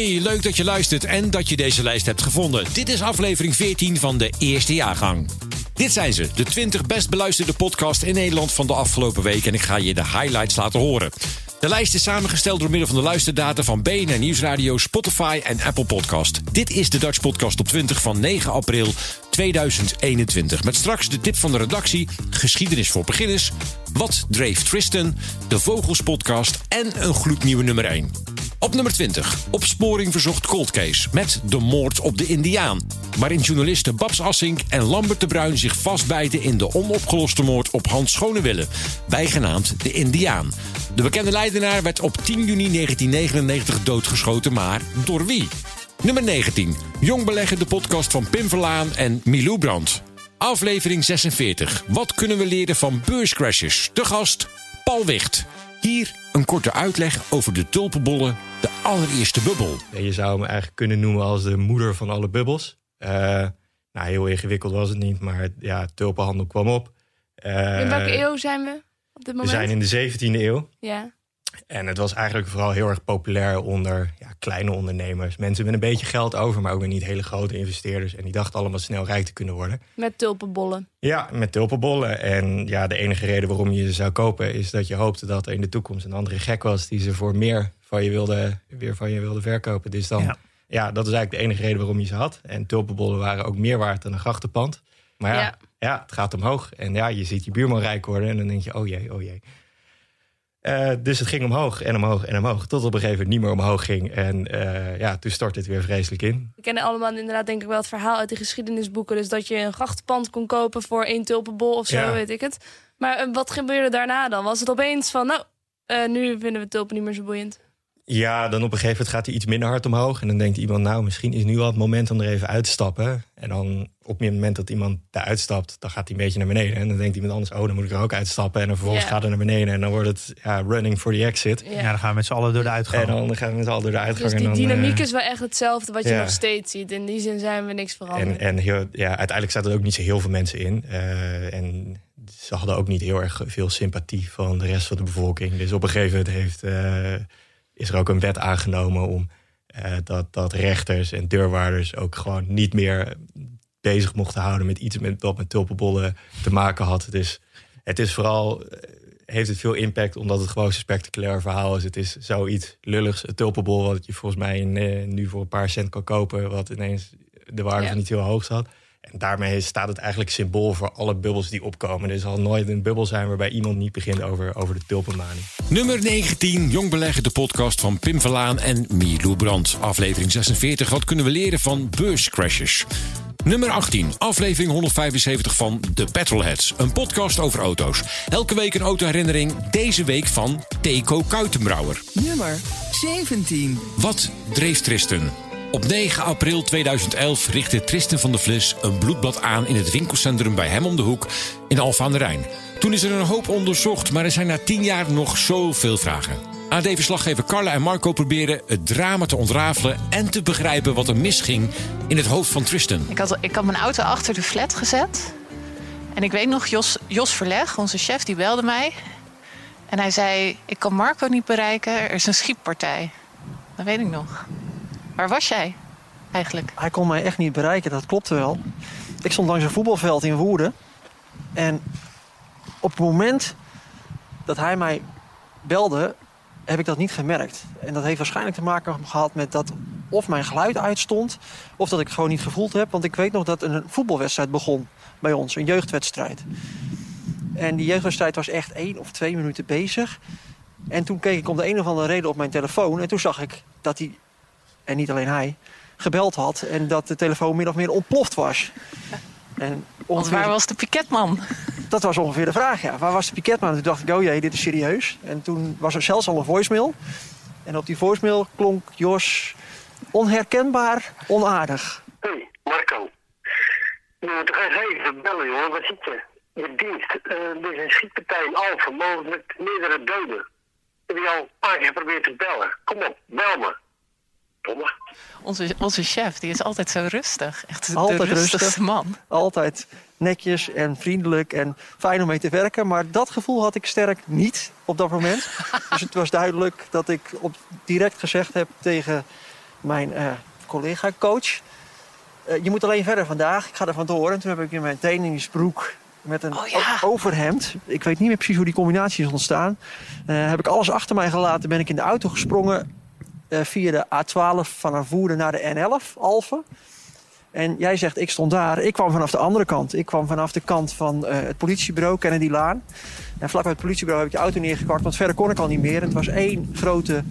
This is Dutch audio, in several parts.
Hey, leuk dat je luistert en dat je deze lijst hebt gevonden. Dit is aflevering 14 van de eerste jaargang. Dit zijn ze, de 20 best beluisterde podcast in Nederland van de afgelopen week. En ik ga je de highlights laten horen. De lijst is samengesteld door middel van de luisterdata van BNR Nieuwsradio, Spotify en Apple Podcast. Dit is de Dutch Podcast op 20 van 9 april 2021. Met straks de tip van de redactie, geschiedenis voor beginners, wat dreef Tristan, de Vogels podcast en een gloednieuwe nummer 1. Op nummer 20, opsporing verzocht cold case met de moord op de Indiaan. Waarin journalisten Babs Assink en Lambert de Bruin zich vastbijten in de onopgeloste moord op Hans Schonewille, bijgenaamd de Indiaan. De bekende leidenaar werd op 10 juni 1999 doodgeschoten, maar door wie? Nummer 19. Jong beleggen, de podcast van Pim Verlaan en Milou Brandt. Aflevering 46. Wat kunnen we leren van beurscrashes? De gast, Paul Wicht. Hier een korte uitleg over de tulpenbollen, de allereerste bubbel. Je zou hem eigenlijk kunnen noemen als de moeder van alle bubbels. Uh, nou, heel ingewikkeld was het niet, maar ja, tulpenhandel kwam op. Uh, in welke eeuw zijn we op dit moment? We zijn in de 17e eeuw. Ja. En het was eigenlijk vooral heel erg populair onder kleine ondernemers. Mensen met een beetje geld over, maar ook weer niet hele grote investeerders. En die dachten allemaal snel rijk te kunnen worden. Met tulpenbollen. Ja, met tulpenbollen. En ja, de enige reden waarom je ze zou kopen is dat je hoopte dat er in de toekomst een andere gek was die ze voor meer van je wilde, weer van je wilde verkopen. Dus dan, ja. ja dat is eigenlijk de enige reden waarom je ze had. En tulpenbollen waren ook meer waard dan een grachtenpand. Maar ja, ja. ja het gaat omhoog. En ja, je ziet je buurman rijk worden en dan denk je, oh jee, oh jee. Uh, dus het ging omhoog en omhoog en omhoog. Tot op een gegeven moment niet meer omhoog ging. En uh, ja, toen stortte het weer vreselijk in. We kennen allemaal inderdaad denk ik wel het verhaal uit de geschiedenisboeken. Dus dat je een grachtenpand kon kopen voor één tulpenbol of zo, ja. weet ik het. Maar uh, wat gebeurde daarna dan? Was het opeens van, nou, nu vinden we tulpen niet meer zo boeiend? Ja, dan op een gegeven moment gaat hij iets minder hard omhoog. En dan denkt iemand, nou, misschien is nu wel het moment om er even uit te stappen. En dan op het moment dat iemand daar uitstapt, dan gaat hij een beetje naar beneden. En dan denkt iemand anders, oh, dan moet ik er ook uitstappen. En dan vervolgens yeah. gaat hij naar beneden. En dan wordt het ja, running for the exit. Ja, dan gaan we met z'n allen door de uitgang. En dan gaan we met z'n allen door de uitgang. Dus die en dan, dynamiek uh, is wel echt hetzelfde wat je nog steeds ziet. In die zin zijn we niks veranderd. En, en heel, ja, uiteindelijk zaten er ook niet zo heel veel mensen in. Uh, en ze hadden ook niet heel erg veel sympathie van de rest van de bevolking. Dus op een gegeven moment heeft... Uh, is er ook een wet aangenomen om uh, dat, dat rechters en deurwaarders ook gewoon niet meer bezig mochten houden met iets met, wat met tulpenbollen te maken had. Dus het is vooral, heeft het veel impact omdat het gewoon zo'n spectaculair verhaal is. Het is zoiets lulligs, een tulpenbol wat je volgens mij in, uh, nu voor een paar cent kan kopen, wat ineens de waarde ja. niet heel hoog zat. En daarmee staat het eigenlijk symbool voor alle bubbels die opkomen. Er zal nooit een bubbel zijn waarbij iemand niet begint over, over de tulpenmanie. Nummer 19, Jong Beleggen, de podcast van Pim Verlaan en Milou Brandt. Aflevering 46, wat kunnen we leren van beurscrashes? Nummer 18, aflevering 175 van The Petrolheads. Een podcast over auto's. Elke week een autoherinnering, deze week van Teco Kuitenbrouwer. Nummer 17. Wat dreef Tristan? Op 9 april 2011 richtte Tristan van der Vlis een bloedbad aan in het winkelcentrum bij hem om de hoek in Alphen aan de Rijn. Toen is er een hoop onderzocht, maar er zijn na 10 jaar nog zoveel vragen. AD-verslaggever Carla en Marco proberen het drama te ontrafelen en te begrijpen wat er misging in het hoofd van Tristan. Ik had, ik had mijn auto achter de flat gezet. En ik weet nog, Jos, Jos Verleg, onze chef, die belde mij. En hij zei: Ik kan Marco niet bereiken, er is een schietpartij. Dat weet ik nog. Waar was jij eigenlijk? Hij kon mij echt niet bereiken, dat klopte wel. Ik stond langs een voetbalveld in Woerden. En op het moment dat hij mij belde, heb ik dat niet gemerkt. En dat heeft waarschijnlijk te maken gehad met dat of mijn geluid uitstond... of dat ik het gewoon niet gevoeld heb. Want ik weet nog dat een voetbalwedstrijd begon bij ons, een jeugdwedstrijd. En die jeugdwedstrijd was echt één of twee minuten bezig. En toen keek ik om de een of andere reden op mijn telefoon... en toen zag ik dat hij en niet alleen hij, gebeld had. En dat de telefoon min of meer ontploft was. En Want waar was de piketman? Dat was ongeveer de vraag, ja. Waar was de piketman? Toen dacht ik, oh jee, dit is serieus. En toen was er zelfs al een voicemail. En op die voicemail klonk Jos onherkenbaar onaardig. Hé, hey, Marco. Nou, toch even bellen, jongen. Wat zit je? Je dienst. Uh, er is een schietpartij in Alphen, mogelijk met meerdere doden. Heb je al een paar keer geprobeerd te bellen? Kom op, bel me. Domme. Onze, onze chef, die is altijd zo rustig. Echt altijd de rustigste rustig. man. Altijd netjes en vriendelijk en fijn om mee te werken. Maar dat gevoel had ik sterk niet op dat moment. dus het was duidelijk dat ik op, direct gezegd heb tegen mijn uh, collega-coach... Uh, je moet alleen verder vandaag, ik ga er vandoor. En toen heb ik in mijn trainingsbroek met een oh, overhemd. Ik weet niet meer precies hoe die combinatie is ontstaan. Uh, heb ik alles achter mij gelaten, ben ik in de auto gesprongen... via de A12 van Voerde naar de N11, Alphen. En jij zegt, ik stond daar. Ik kwam vanaf de andere kant. Ik kwam vanaf de kant van uh, het politiebureau, Kennedy Laan. En vlakbij het politiebureau heb ik de auto neergekort, want verder kon ik al niet meer. En het was één grote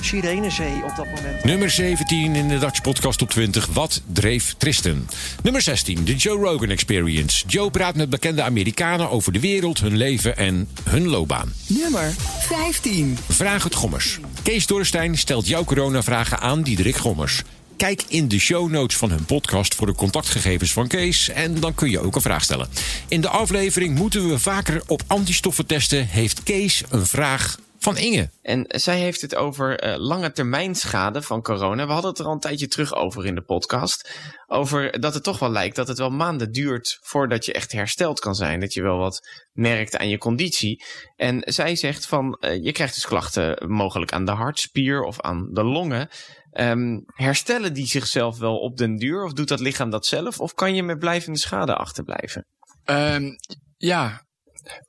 Sirenezee op dat moment. Nummer 17 in de Dutch Podcast op 20. Wat dreef Tristan? Nummer 16, de Joe Rogan Experience. Joe praat met bekende Amerikanen over de wereld, hun leven en hun loopbaan. Nummer 15. Vraag het Gommers. Kees Dorrestein stelt jouw coronavragen aan Diederik Gommers. Kijk in de show notes van hun podcast voor de contactgegevens van Kees en dan kun je ook een vraag stellen. In de aflevering moeten we vaker op antistoffen testen. Heeft Kees een vraag van Inge. En zij heeft het over uh, lange termijn schade van corona. We hadden het er al een tijdje terug over in de podcast. Over dat het toch wel lijkt dat het wel maanden duurt voordat je echt hersteld kan zijn. Dat je wel wat merkt aan je conditie. En zij zegt van uh, je krijgt dus klachten mogelijk aan de hartspier of aan de longen. Um, herstellen die zichzelf wel op den duur? Of doet dat lichaam dat zelf? Of kan je met blijvende schade achterblijven? Um, ja,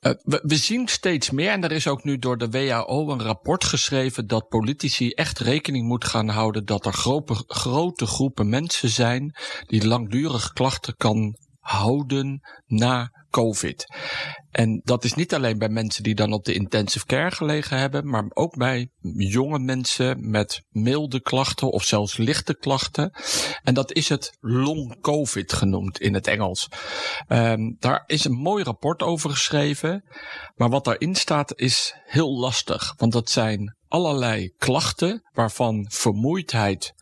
we, we, zien steeds meer, en er is ook nu door de WHO een rapport geschreven dat politici echt rekening moeten gaan houden dat er grote, grote groepen mensen zijn die langdurig klachten kan houden na COVID. En dat is niet alleen bij mensen die dan op de intensive care gelegen hebben, maar ook bij jonge mensen met milde klachten of zelfs lichte klachten. En dat is het long COVID genoemd in het Engels. Um, daar is een mooi rapport over geschreven, maar wat daarin staat is heel lastig, want dat zijn allerlei klachten waarvan vermoeidheid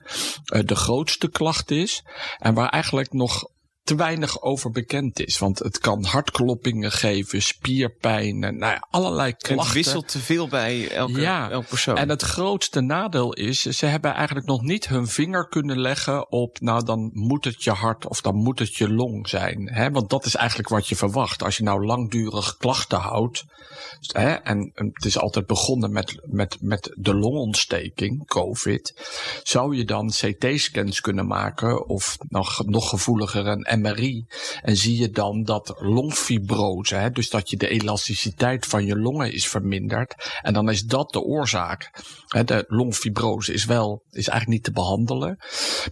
uh, de grootste klacht is en waar eigenlijk nog te weinig over bekend is. Want het kan hartkloppingen geven, spierpijn, nou ja, allerlei klachten. Het wisselt te veel bij elke, ja, elke persoon. En het grootste nadeel is, ze hebben eigenlijk nog niet hun vinger kunnen leggen op, nou dan moet het je hart of dan moet het je long zijn. Hè? Want dat is eigenlijk wat je verwacht. Als je nou langdurig klachten houdt, hè, en het is altijd begonnen met, met, met de longontsteking, COVID, zou je dan CT-scans kunnen maken of nog, nog gevoeliger een En zie je dan dat longfibrose, hè, dus dat je de elasticiteit van je longen is verminderd. En dan is dat de oorzaak. Hè, de longfibrose is wel, is eigenlijk niet te behandelen.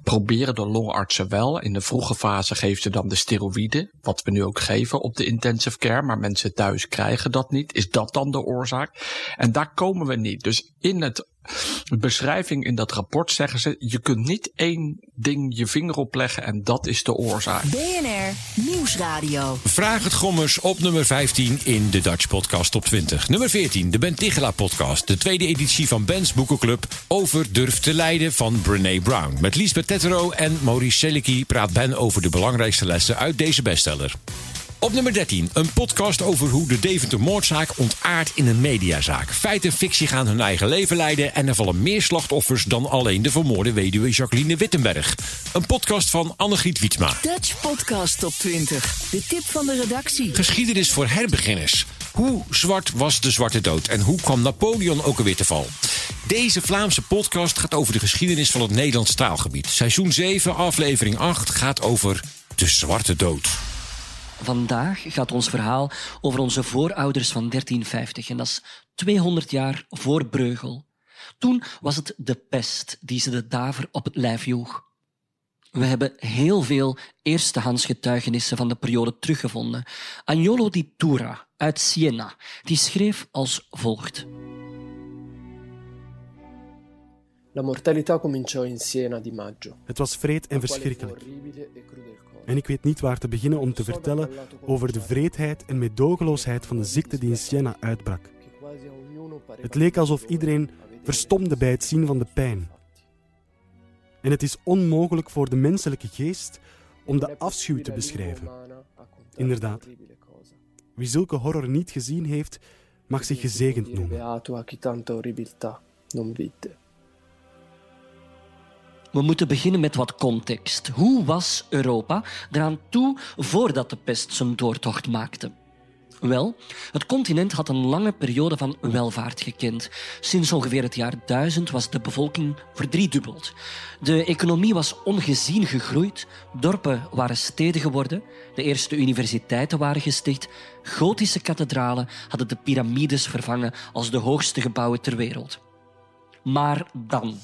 Proberen de longartsen wel. In de vroege fase geven ze dan de steroïden, wat we nu ook geven op de intensive care. Maar mensen thuis krijgen dat niet. Is dat dan de oorzaak? En daar komen we niet. Dus in het beschrijving in dat rapport zeggen ze: je kunt niet één ding je vinger opleggen en dat is de oorzaak. BNR Nieuwsradio. Vraag het Gommers op nummer 15 in de Dutch Podcast Top 20. Nummer 14, de Ben Tigela Podcast. De tweede editie van Ben's Boekenclub over Durf te Leiden van Brené Brown. Met Lisbeth Tettero en Maurice Selicki praat Ben over de belangrijkste lessen uit deze bestseller. Op nummer 13, een podcast over hoe de Deventer-moordzaak ontaart in een mediazaak. Feit en fictie gaan hun eigen leven leiden en er vallen meer slachtoffers dan alleen de vermoorde weduwe Jacqueline Wittenberg. Een podcast van Annegriet Wietsma. Dutch Podcast op 20. De tip van de redactie. Geschiedenis voor herbeginners. Hoe zwart was de Zwarte Dood en hoe kwam Napoleon ook alweer te val? Deze Vlaamse podcast gaat over de geschiedenis van het Nederlands taalgebied. Seizoen 7, aflevering 8 gaat over de Zwarte Dood. Vandaag gaat ons verhaal over onze voorouders van 1350 en dat is 200 jaar voor Breugel. Toen was het de pest die ze de daver op het lijf joeg. We hebben heel veel eerstehands getuigenissen van de periode teruggevonden. Agnolo di Tura uit Siena, die schreef als volgt. La mortalità cominciò in Siena di maggio. Het was vreed en verschrikkelijk. En ik weet niet waar te beginnen om te vertellen over de vreedheid en meedogenloosheid van de ziekte die in Siena uitbrak. Het leek alsof iedereen verstomde bij het zien van de pijn. En het is onmogelijk voor de menselijke geest om de afschuw te beschrijven. Inderdaad, wie zulke horror niet gezien heeft, mag zich gezegend noemen. We moeten beginnen met wat context. Hoe was Europa eraan toe voordat de pest zijn doortocht maakte? Wel, het continent had een lange periode van welvaart gekend. Sinds ongeveer het jaar 1000 was de bevolking verdriedubbeld. De economie was ongezien gegroeid, dorpen waren steden geworden, de eerste universiteiten waren gesticht, gotische kathedralen hadden de piramides vervangen als de hoogste gebouwen ter wereld. Maar dan.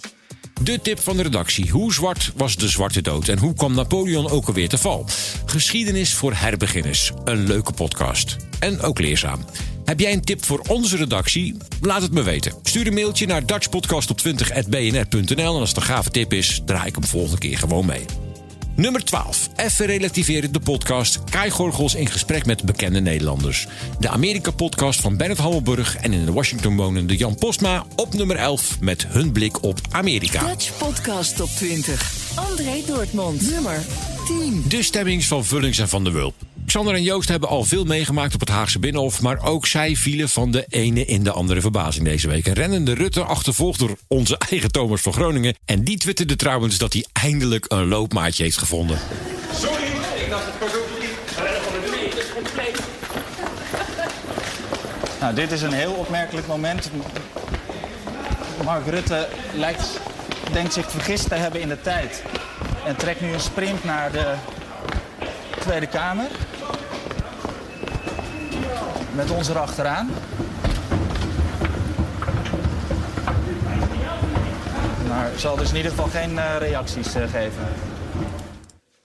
De tip van de redactie. Hoe zwart was de Zwarte Dood en hoe kwam Napoleon ook alweer te val? Geschiedenis voor herbeginners. Een leuke podcast. En ook leerzaam. Heb jij een tip voor onze redactie? Laat het me weten. Stuur een mailtje naar dutchpodcast20.bnr.nl en als het een gave tip is, draai ik hem volgende keer gewoon mee. Nummer 12. Even relativeren de podcast Kaigorgels in gesprek met bekende Nederlanders. De Amerika-podcast van Bernard Hammelburg en in Washington wonende Jan Postma op nummer 11 met hun blik op Amerika. Dutch Podcast Top 20. André Dortmund. Nummer 10. De stemmings van Vullings en Van der Wulp. Xander en Joost hebben al veel meegemaakt op het Haagse Binnenhof, maar ook zij vielen van de ene in de andere verbazing deze week. En rennende Rutte achtervolgd door onze eigen Thomas van Groningen. En die twitterde trouwens dat hij eindelijk een loopmaatje heeft gevonden. Sorry, ik dacht het was ook niet. Rennen van de twee is compleet. Nou, dit is een heel opmerkelijk moment. Mark Rutte lijkt, denkt zich vergist te hebben in de tijd. En trekt nu een sprint naar de Tweede Kamer. Met ons erachteraan. Maar zal dus in ieder geval geen uh, reacties uh, geven.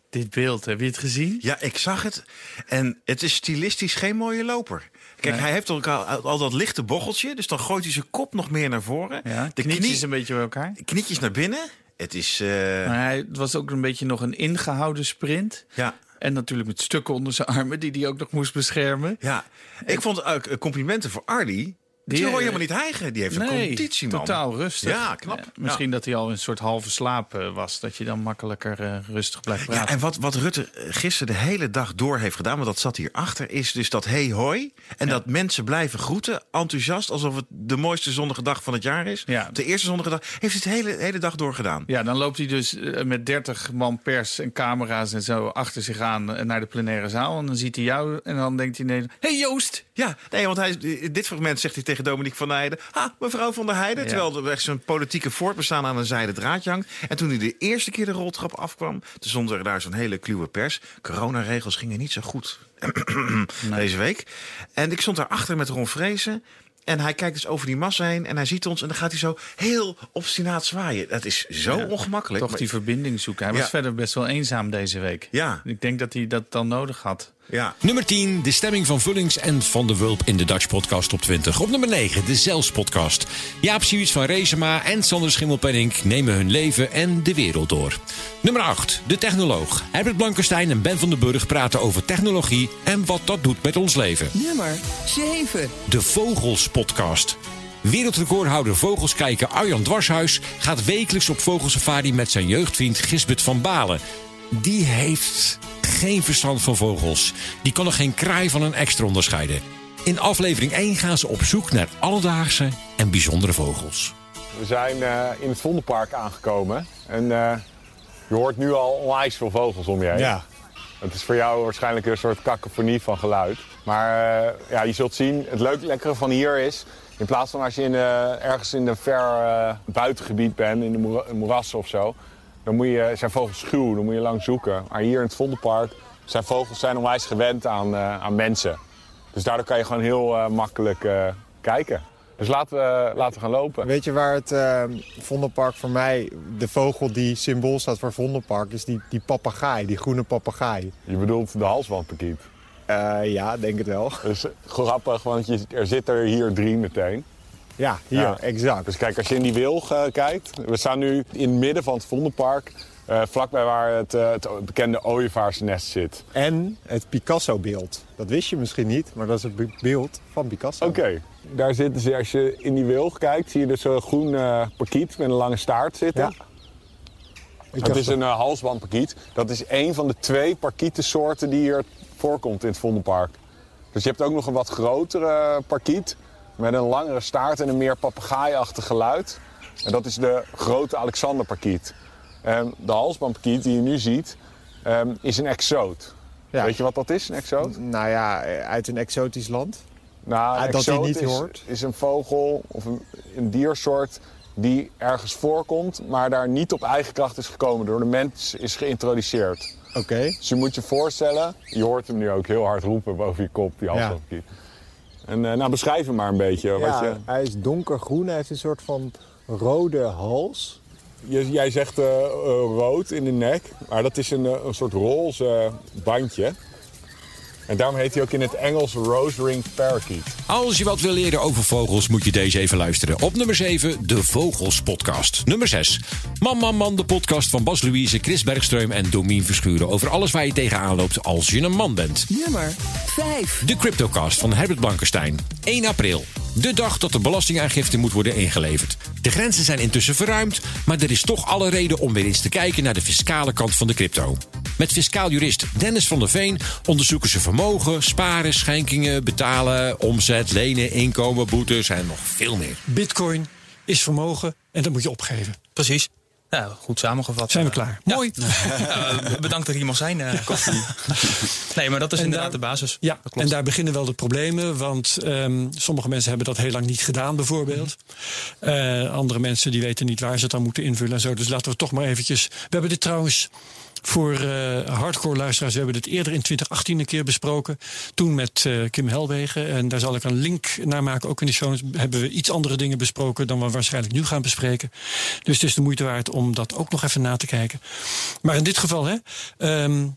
Dit beeld, heb je het gezien? Ja, ik zag het. En het is stilistisch geen mooie loper. Kijk, Nee. hij heeft ook al, al dat lichte bocheltje. Dus dan gooit hij zijn kop nog meer naar voren. Ja, de knietjes een beetje bij elkaar. Knietjes naar binnen. Het is... eh, Maar hij, het was ook een beetje nog een ingehouden sprint. Ja. En natuurlijk met stukken onder zijn armen die hij ook nog moest beschermen. Ja, ik vond ook eh, complimenten voor Arlie. Die, hoor je eh, helemaal niet hijgen. Die heeft een conditie, man. totaal rustig. Ja, knap. Ja, misschien dat hij al een soort halve slaap eh, was. Dat je dan makkelijker eh, rustig blijft praten. Ja, en wat, wat Rutte gisteren de hele dag door heeft gedaan, want dat zat hierachter, is dus dat hey hoi. En dat mensen blijven groeten, enthousiast, alsof het de mooiste zonnige dag van het jaar is. De eerste zonnige dag. Heeft hij het hele, hele dag door gedaan. Ja, dan loopt hij dus met 30 man pers en camera's en zo achter zich aan naar de plenaire zaal. En dan ziet hij jou en dan denkt hij: nee, hey Joost! Ja, nee, want hij, dit fragment zegt hij tegen Dominique van der Heijden... Ha, mevrouw van der Heijden. Ja. Terwijl er echt zijn politieke voortbestaan aan een zijde draadje hangt. En toen hij de eerste keer de roltrap afkwam... toen stond er daar zo'n hele kluwe pers. Coronaregels gingen niet zo goed deze week. En ik stond daarachter met Ron Vrezen... En hij kijkt dus over die massa heen en hij ziet ons... en dan gaat hij zo heel obstinaat zwaaien. Dat is zo Ja, ongemakkelijk. Toch die verbinding zoeken. Hij Ja. was verder best wel eenzaam deze week. Ja. Ik denk dat hij dat dan nodig had. Ja. Nummer 10, de stemming van Vullings en Van de Wulp in de Dutch Podcast op 20. Op nummer 9, de Zels Podcast. Jaap Siewits van Reesema en Sander Schimmelpenning nemen hun leven en de wereld door. Nummer 8, de Technoloog. Herbert Blankenstein en Ben van den Burg praten over technologie en wat dat doet met ons leven. Nummer 7. De Vogels Podcast. Wereldrecordhouder vogelskijker Arjan Dwarshuis gaat wekelijks op vogelsafari met zijn jeugdvriend Gisbert van Balen. Die heeft geen verstand van vogels. Die kan er geen kraai van een extra onderscheiden. In aflevering 1 gaan ze op zoek naar alledaagse en bijzondere vogels. We zijn eh, in het Vondelpark aangekomen. En eh, je hoort nu al onwijs veel vogels om je heen. Ja. Het is voor jou waarschijnlijk een soort cacophonie van geluid. Maar eh, ja, je zult zien, het leuke lekkere van hier is... in plaats van als je in, eh, ergens in een ver eh, buitengebied bent, in de moera- een moeras of zo... dan moet je, zijn vogels schuw, dan moet je lang zoeken. Maar hier in het Vondelpark zijn vogels zijn onwijs gewend aan, eh, aan mensen. Dus daardoor kan je gewoon heel eh, makkelijk eh, kijken. Dus laten we, laten we gaan lopen. Weet je waar het eh, Vondelpark voor mij, de vogel die symbool staat voor Vondelpark, is die, die papegaai, die groene papegaai. Je bedoelt de halsbandpakiet? Eh, ja, denk het wel. Is grappig, want je, er zitten er hier drie meteen. Ja, hier, exact. Dus kijk, als je in die wilg eh, kijkt. We staan nu in het midden van het Vondelpark. eh, vlakbij waar het, eh, het bekende ooievaarsnest zit. En het Picasso-beeld. Dat wist je misschien niet, maar dat is het be- beeld van Picasso. Oké, daar zitten ze. Als je in die wilg kijkt, zie je dus een groen parkiet met een lange staart zitten. Ja. Het dacht is een halsbandparkiet. Dat is een van de twee parkietensoorten die hier voorkomt in het Vondelpark. Dus je hebt ook nog een wat grotere parkiet met een langere staart en een meer papegaaiachtig geluid. En dat is de grote Alexanderparkiet. En de halsbandparkiet die je nu ziet, ehm, is een exoot. Ja. Weet je wat dat is, een exoot? Nou ja, uit een exotisch land. Nou, Ah, een dat hij niet is, hoort. is een vogel of een, een diersoort die ergens voorkomt, maar daar niet op eigen kracht is gekomen. Door de mens is geïntroduceerd. Oké. Dus je moet je voorstellen, je hoort hem nu ook heel hard roepen boven je kop, die Ja. En eh, nou, beschrijf hem maar een beetje. Wat Ja, je, hij is donkergroen, hij heeft een soort van rode hals. je, jij zegt eh, eh, rood in de nek, maar dat is een, een soort roze bandje. En daarom heet hij ook in het Engels Rose Ring Parakeet. Als je wat wil leren over vogels, moet je deze even luisteren. Op nummer 7, de Vogels Podcast. Nummer 6, Man Man Man, de podcast van Bas Louise, Chris Bergström en Domien Verschuren. Over alles waar je tegenaan loopt als je een man bent. Nummer 5. De Cryptocast van Herbert Blankenstein. 1 april. De dag dat de belastingaangifte moet worden ingeleverd. De grenzen zijn intussen verruimd, maar er is toch alle reden om weer eens te kijken naar de fiscale kant van de crypto. Met fiscaal jurist Dennis van der Veen onderzoeken ze vermogen, sparen, schenkingen, betalen, omzet, lenen, inkomen, boetes en nog veel meer. Bitcoin is vermogen en dat moet je opgeven. Precies. Ja, goed samengevat. Zijn we klaar? Mooi. Ja, bedankt dat hier mag zijn. eh, nee, maar dat is En inderdaad daar- de basis. Ja, en daar beginnen wel de problemen. Want ehm, sommige mensen hebben dat heel lang niet gedaan, bijvoorbeeld. Eh, andere mensen die weten niet waar ze het aan moeten invullen en zo. Dus laten we toch maar eventjes. We hebben dit trouwens voor eh, hardcore luisteraars. We hebben dit eerder in 2018 een keer besproken. Toen met eh, Kim Helwegen. En daar zal ik een link naar maken. Ook in de show hebben we iets andere dingen besproken dan we waarschijnlijk nu gaan bespreken. Dus het is de moeite waard om dat ook nog even na te kijken. Maar in dit geval, hè. ehm,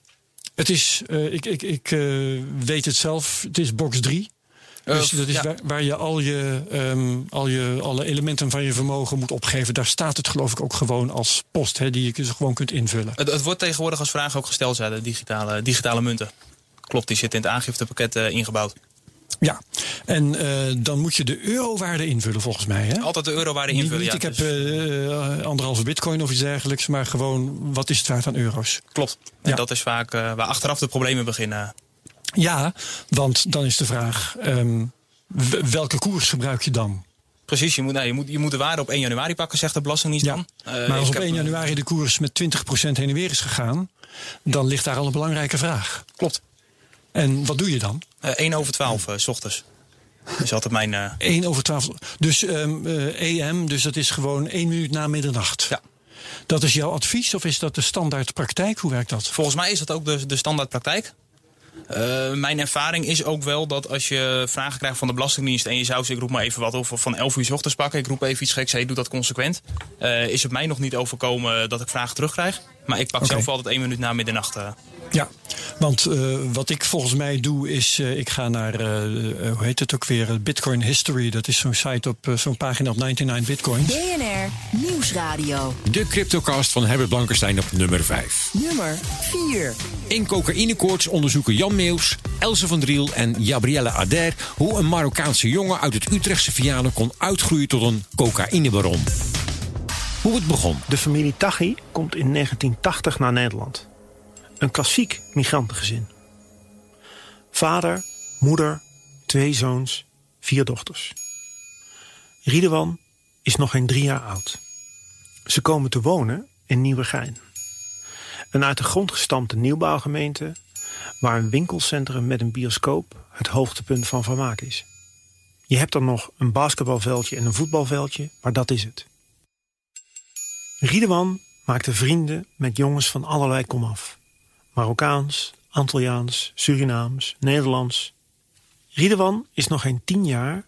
het is, eh, ik, ik, ik weet het zelf, het is box 3. Dus Eh, dat is ja. waar, waar je, al je, ehm, al je alle elementen van je vermogen moet opgeven. Daar staat het geloof ik ook gewoon als post, hè, die je dus gewoon kunt invullen. Het, het wordt tegenwoordig als vraag ook gesteld, ja, de digitale, digitale munten. Klopt, die zit in het aangiftepakket eh, ingebouwd. Ja, en eh, dan moet je de eurowaarde invullen volgens mij. Hè? Altijd de eurowaarde invullen. niet, ja, ik heb dus- eh, anderhalve bitcoin of iets dergelijks, maar gewoon wat is het waard aan euro's? Klopt. En dat is vaak waar achteraf de problemen beginnen. Ja, want dan is de vraag, ehm, welke koers gebruik je dan? Precies, je moet, nou, je, moet, je moet de waarde op 1 januari pakken, zegt de Belastingdienst dan. Eh, maar als op heb, 1 eh, januari de koers met 20% heen en weer is gegaan, dan ligt daar al een belangrijke vraag. Klopt. En wat doe je dan? eh, 1 over 12 eh, s ochtends. Dat is altijd mijn... eh, 1 over 12. Dus EM, dus dat is gewoon 1 minuut na middernacht. Ja. Dat is jouw advies of is dat de standaard praktijk? Hoe werkt dat? Volgens mij is dat ook de, de standaardpraktijk. Eh, mijn ervaring is ook wel dat als je vragen krijgt van de Belastingdienst en je zou ze, ik roep maar even wat, of van 11 uur 's ochtends pakken, ik roep even iets geks, hey, doe dat consequent. Eh, is het mij nog niet overkomen dat ik vragen terugkrijg. Maar ik pak zelf altijd één minuut na middernacht. eh. Ja, want eh, wat ik volgens mij doe is, eh, ik ga naar, hoe heet het ook weer, Bitcoin History. Dat is zo'n site op, zo'n pagina op 99 Bitcoins. BNR Nieuwsradio. De Cryptocast van Herbert Blankenstein op nummer 5. Nummer 4. In cocaïnekoorts onderzoeken Jan Meeuws, Else van Driel en Gabrielle Ader... hoe een Marokkaanse jongen uit het Utrechtse Vianen kon uitgroeien tot een cocaïnebaron. Hoe het begon. De familie Taghi komt in 1980 naar Nederland. Een klassiek migrantengezin. Vader, moeder, twee zoons, vier dochters. Riedewan is nog geen drie jaar oud. Ze komen te wonen in Nieuwegein. Een uit de grond gestampte nieuwbouwgemeente... waar een winkelcentrum met een bioscoop het hoogtepunt van vermaak is. Je hebt er nog een basketbalveldje en een voetbalveldje, maar dat is het. Riedewan maakte vrienden met jongens van allerlei komaf. Marokkaans, Antilliaans, Surinaams, Nederlands. Riedewan is nog geen tien jaar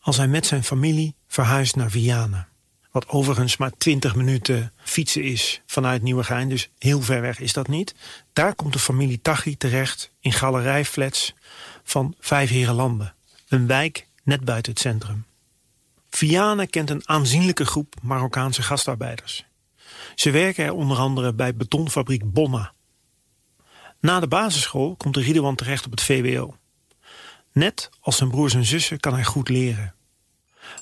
als hij met zijn familie verhuist naar Vianen. Wat overigens maar twintig minuten fietsen is vanuit Nieuwegein, dus heel ver weg is dat niet. Daar komt de familie Taghi terecht in galerijflats van Vijf Herenlanden. Een wijk net buiten het centrum. Viane kent een aanzienlijke groep Marokkaanse gastarbeiders. Ze werken er onder andere bij betonfabriek Bonna. Na de basisschool komt Ridwan terecht op het VWO. Net als zijn broers en zussen kan hij goed leren.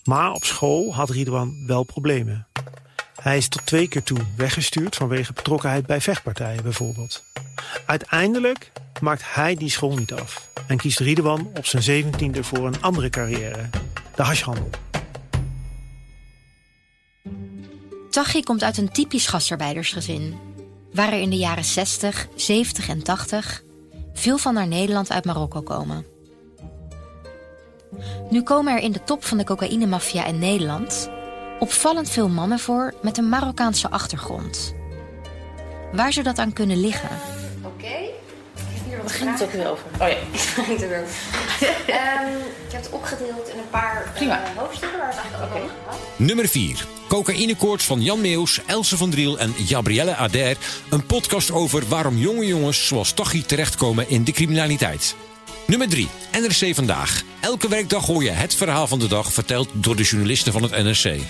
Maar op school had Ridwan wel problemen. Hij is tot twee keer toe weggestuurd vanwege betrokkenheid bij vechtpartijen bijvoorbeeld. Uiteindelijk maakt hij die school niet af en kiest Ridwan op zijn zeventiende voor een andere carrière, de hashhandel. Tachi komt uit een typisch gastarbeidersgezin. Waar er in de jaren 60, 70 en 80 veel van naar Nederland uit Marokko komen. Nu komen er in de top van de cocaïnemafia in Nederland opvallend veel mannen voor met een Marokkaanse achtergrond. Waar zou dat aan kunnen liggen? Oké. Wat ging het ook weer over? Oh ja, het ging er weer over. Ehm, ik heb het opgedeeld in een paar uh, hoofdstukken waar we het eigenlijk ook over gehad. Nummer 4. Cocaïnekoorts van Jan Meeuws, Else van Driel en Gabrielle Ader. Een podcast over waarom jonge jongens zoals Tachi terechtkomen in de criminaliteit. Nummer 3. NRC Vandaag. Elke werkdag hoor je het verhaal van de dag verteld door de journalisten van het NRC.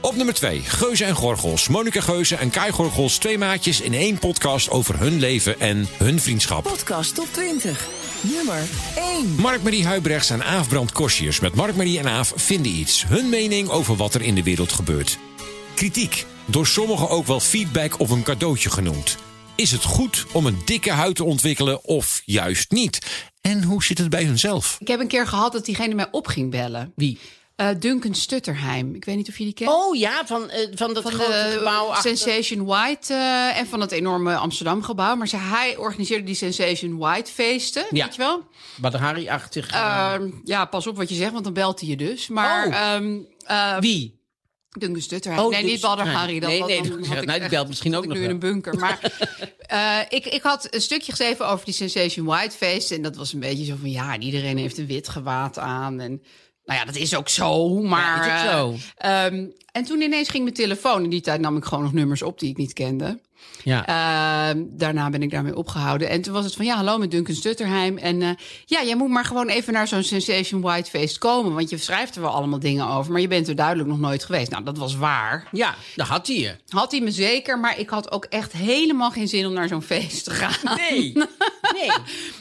Op nummer 2. Geuze en Gorgels. Monika Geuze en Kai Gorgels, twee maatjes in één podcast over hun leven en hun vriendschap. Podcast top 20. Nummer 1. Mark-Marie Huibrechts en Aaf Brand Kosjes met Mark-Marie en Aaf vinden iets. Hun mening over wat er in de wereld gebeurt. Kritiek. Door sommigen ook wel feedback of een cadeautje genoemd. Is het goed om een dikke huid te ontwikkelen of juist niet? En hoe zit het bij hunzelf? Ik heb een keer gehad dat diegene mij op ging bellen. Wie? Uh, Duncan Stutterheim. Ik weet niet of je die kent. Oh ja, van, uh, van dat van grote de gebouw. achter- Sensation White uh, en van het enorme Amsterdam gebouw. Maar ze, hij organiseerde die Sensation White feesten, Ja. weet je wel? Badr Hari-achtig. Ehm, ja, pas op wat je zegt, want dan belt hij je dus. Maar, Oh. ehm, eh, Wie? Duncan Stutterheim. Oh, nee, dus- niet Badr nee. Hari. Dat, Nee, nee, dan dat- had ik nee, die belt misschien ook nog nu in een bunker. Maar eh, ik, ik had een stukje geschreven over die Sensation White feesten. En dat was een beetje zo van, ja, iedereen heeft een wit gewaad aan. En nou ja, dat is ook zo, maar... Ja, is ook zo. eh, ehm, en toen ineens ging mijn telefoon. In die tijd nam ik gewoon nog nummers op die ik niet kende. Ja. Ehm, daarna ben ik daarmee opgehouden. En toen was het van, ja, hallo met Duncan Stutterheim. En eh, ja, jij moet maar gewoon even naar zo'n Sensation White feest komen. Want je schrijft er wel allemaal dingen over. Maar je bent er duidelijk nog nooit geweest. Nou, dat was waar. Ja, dat had hij je. Had hij me zeker, maar ik had ook echt helemaal geen zin om naar zo'n feest te gaan. Nee. Nee.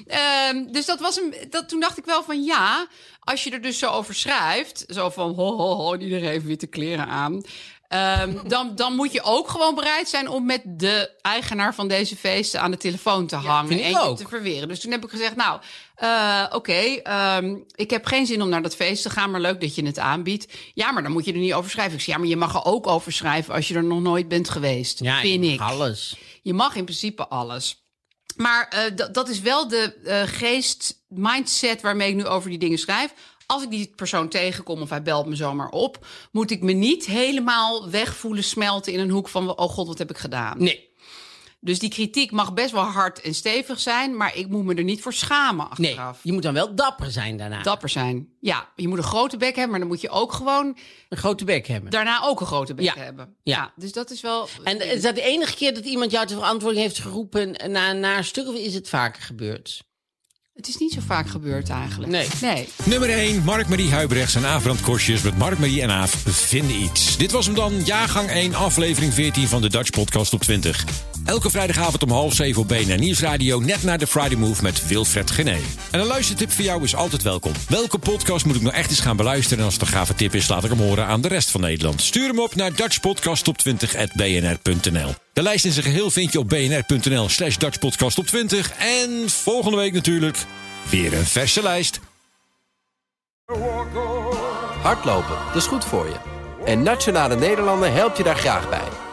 Ehm, dus dat was een, dat, toen dacht ik wel van ja, als je er dus zo over schrijft, zo van ho, ho, ho, iedereen heeft witte kleren aan. ehm, dan, dan moet je ook gewoon bereid zijn om met de eigenaar van deze feesten aan de telefoon te hangen en je te verweren. Dus toen heb ik gezegd, nou, eh, oké, ehm, ik heb geen zin om naar dat feest te gaan, maar leuk dat je het aanbiedt. Ja, maar dan moet je er niet over schrijven. Ik zei, ja, maar je mag er ook over schrijven als je er nog nooit bent geweest. Ja, vind ik. alles. Je mag in principe alles. Maar eh, dat- is wel de eh, geest, mindset waarmee ik nu over die dingen schrijf. Als ik die persoon tegenkom of hij belt me zomaar op, moet ik me niet helemaal wegvoelen, smelten in een hoek van: oh god, wat heb ik gedaan? Nee. Dus die kritiek mag best wel hard en stevig zijn, maar ik moet me er niet voor schamen Nee, achteraf. je moet dan wel dapper zijn daarna. Dapper zijn. Ja, je moet een grote bek hebben, maar dan moet je ook gewoon Een grote bek hebben. daarna ook een grote bek Ja. hebben. Ja. dus dat is wel. En is dat de enige keer dat iemand jou ter verantwoording heeft geroepen na een naar stuk? Of is het vaker gebeurd? Het is niet zo vaak gebeurd eigenlijk. Nee. Nee. Nummer 1, Mark-Marie Huibrechts en Aaf Brand Kosjes met Mark-Marie en Aaf vinden iets. Dit was hem dan, jaargang 1, aflevering 14 van de Dutch Podcast op 20. Elke vrijdagavond om half zeven op BNR Nieuwsradio, net na de Friday Move met Wilfred Gené. En een luistertip voor jou is altijd welkom. Welke podcast moet ik nou echt eens gaan beluisteren? En als het een gave tip is, laat ik hem horen aan de rest van Nederland. Stuur hem op naar dutchpodcasttop20.bnr.nl. De lijst in zijn geheel vind je op bnr.nl slash dutchpodcast op 20. En volgende week natuurlijk weer een verse lijst. Hardlopen, dat is goed voor je. En Nationale Nederlanden helpt je daar graag bij.